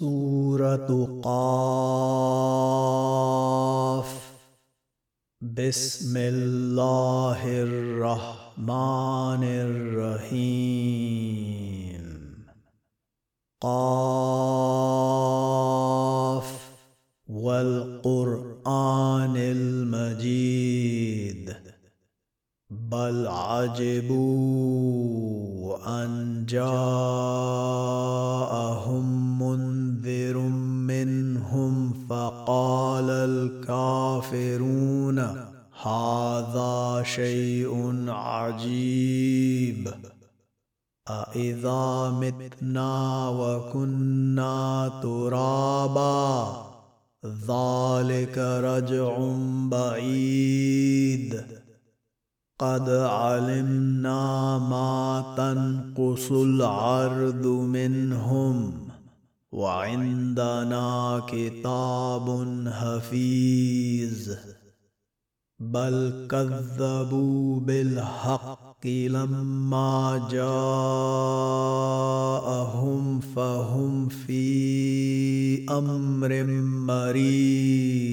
سورة قاف. بسم الله الرحمن الرحيم. قاف. والقرآن المجيد. بل عجبوا أن جاءهم فقال الكافرون هذا شيء عجيب. أإذا متنا وكنا ترابا ذلك رجع بعيد. قد علمنا ما تنقص العرض منهم. وعندنا كتاب حفيظ. بل كذبوا بالحق لما جاءهم فهم في أمر مريج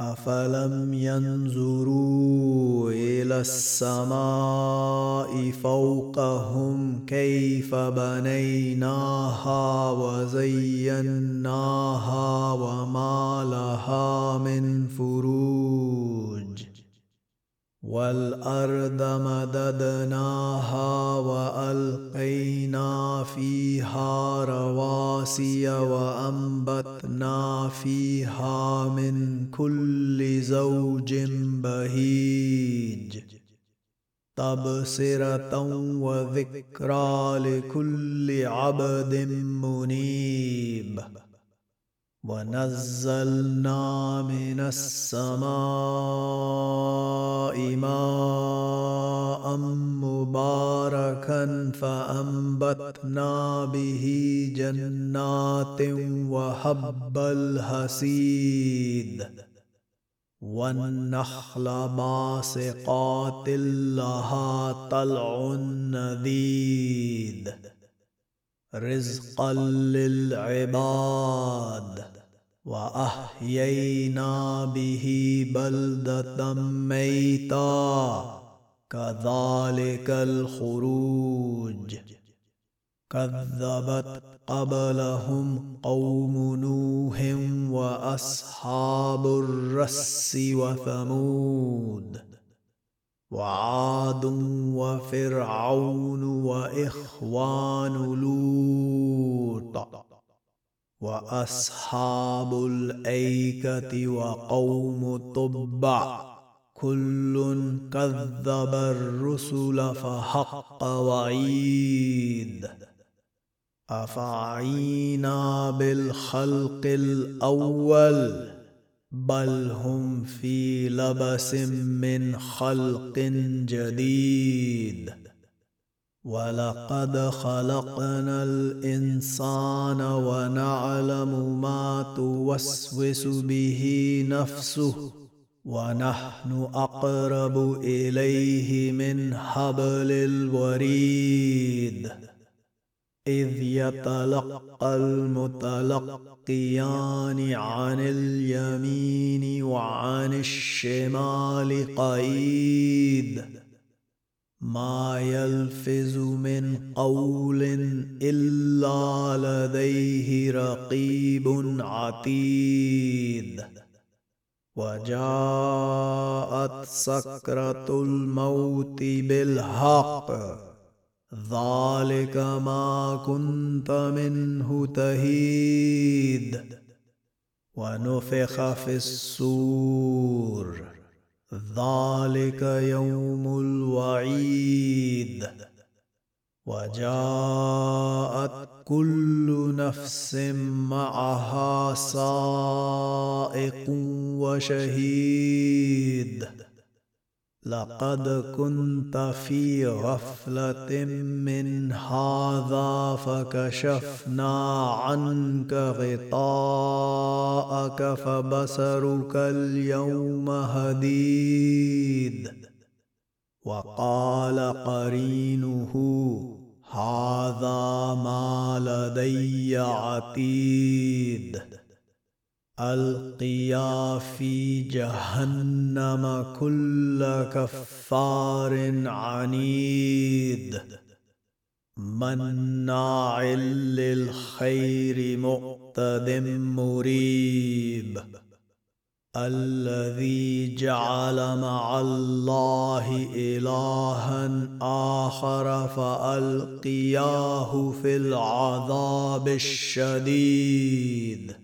افلم ينظروا إلى السماء فوقهم كيف بنيناها وزيناها وما لها من والأرض مددناها وألقينا فيها رواسي وأنبتنا فيها من كل زوج بهيج. تبصرة وذكرى لكل عبد منيب. ونزلنا من السماء ماء مباركا فأنبتنا به جنات وحب الحسيد والنخل باسقات لها طلع نذيد رزقا للعباد وأحيينا به بلدة ميتا. كذلك الخروج. كذبت قبلهم قوم نوح وأصحاب الرس وثمود. وعاد وفرعون وإخوان لوط. وأصحاب الأيكة وقوم تبع كل كذب الرسل فحق وعيد. أفعينا بالخلق الأول؟ بل هم في لبس من خلق جديد. ولقد خلقنا الانسان ونعلم ما توسوس به نفسه ونحن اقرب اليه من حبل الوريد اذ يتلقى المتلقيان عن اليمين وعن الشمال قيد ما يلفظ من قول إلا لديه رقيب عتيد. وجاءت سكرة الموت بالحق. ذلك ما كنت منه تهيد. ونفخ في السور ذلك يوم الوعيد وجاءت كل نفس معها سائق وشهيد لقد كنت في غفلة من هذا فكشفنا عنك غطاءك فبصرك اليوم هديد. وقال قرينه هذا ما لدي عتيد. ألقيا في جهنم كل كفار عنيد. مناع للخير مقتد مريب. الذي جعل مع الله إلها آخر فألقياه في العذاب الشديد.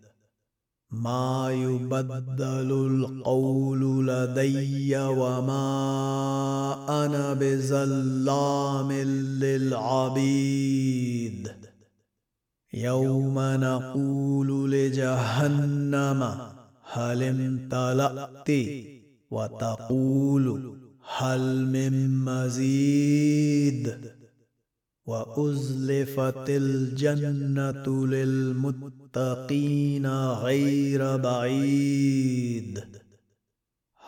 ما يبدل القول لدي وما أنا بزلام للعبيد. يوم نقول لجهنم هل امتلأت؟ وتقول هل من مزيد؟ وأزلفت الجنة للمتقين غير بعيد.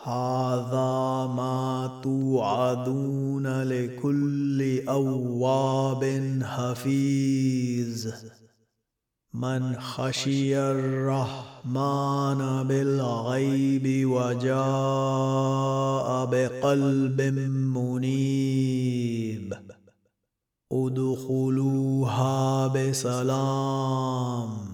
هذا ما توعدون لكل أواب حفيظ. من خشي الرحمن بالغيب وجاء بقلب منيب. ادخلوها بسلام.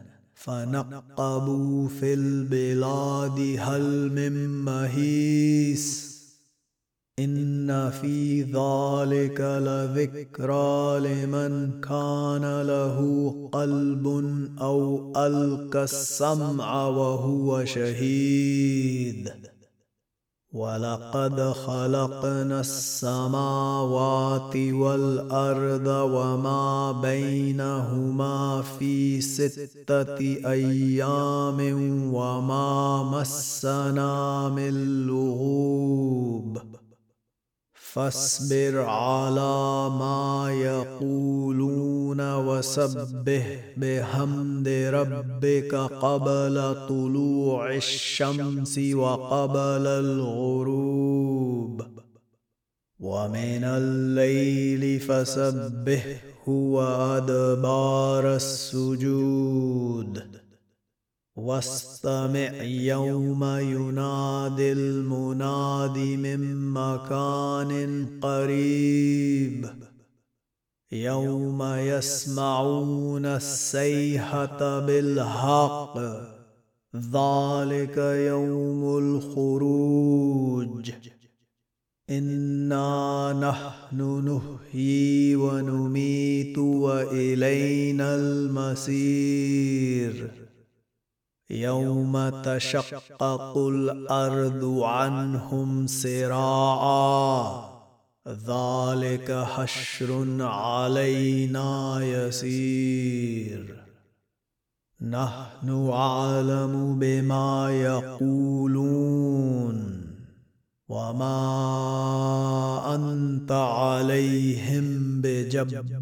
فنقبوا في البلاد هل من مهيس؟ إن في ذلك لذكرى لمن كان له قلب أو ألقى السمع وهو شهيد. ولقد خلقنا السماوات والارض وما بينهما في سته أيام وما مسنا من لغوب فاصبر على ما يقولون وسبح بحمد ربك قبل طلوع الشمس وقبل الغروب. ومن الليل فسبحه وأدبار السجود. واستمع يوم ينادي المناد من مكان قريب. يوم يسمعون السيحة بالحق. ذلك يوم الخروج. إنا نحن نحيي ونميت وإلينا المصير يوم تشقق الأرض عنهم سراعا. ذلك حشر علينا يسير. نحن أعلم بما يقولون. وما أنت عليهم بجبار.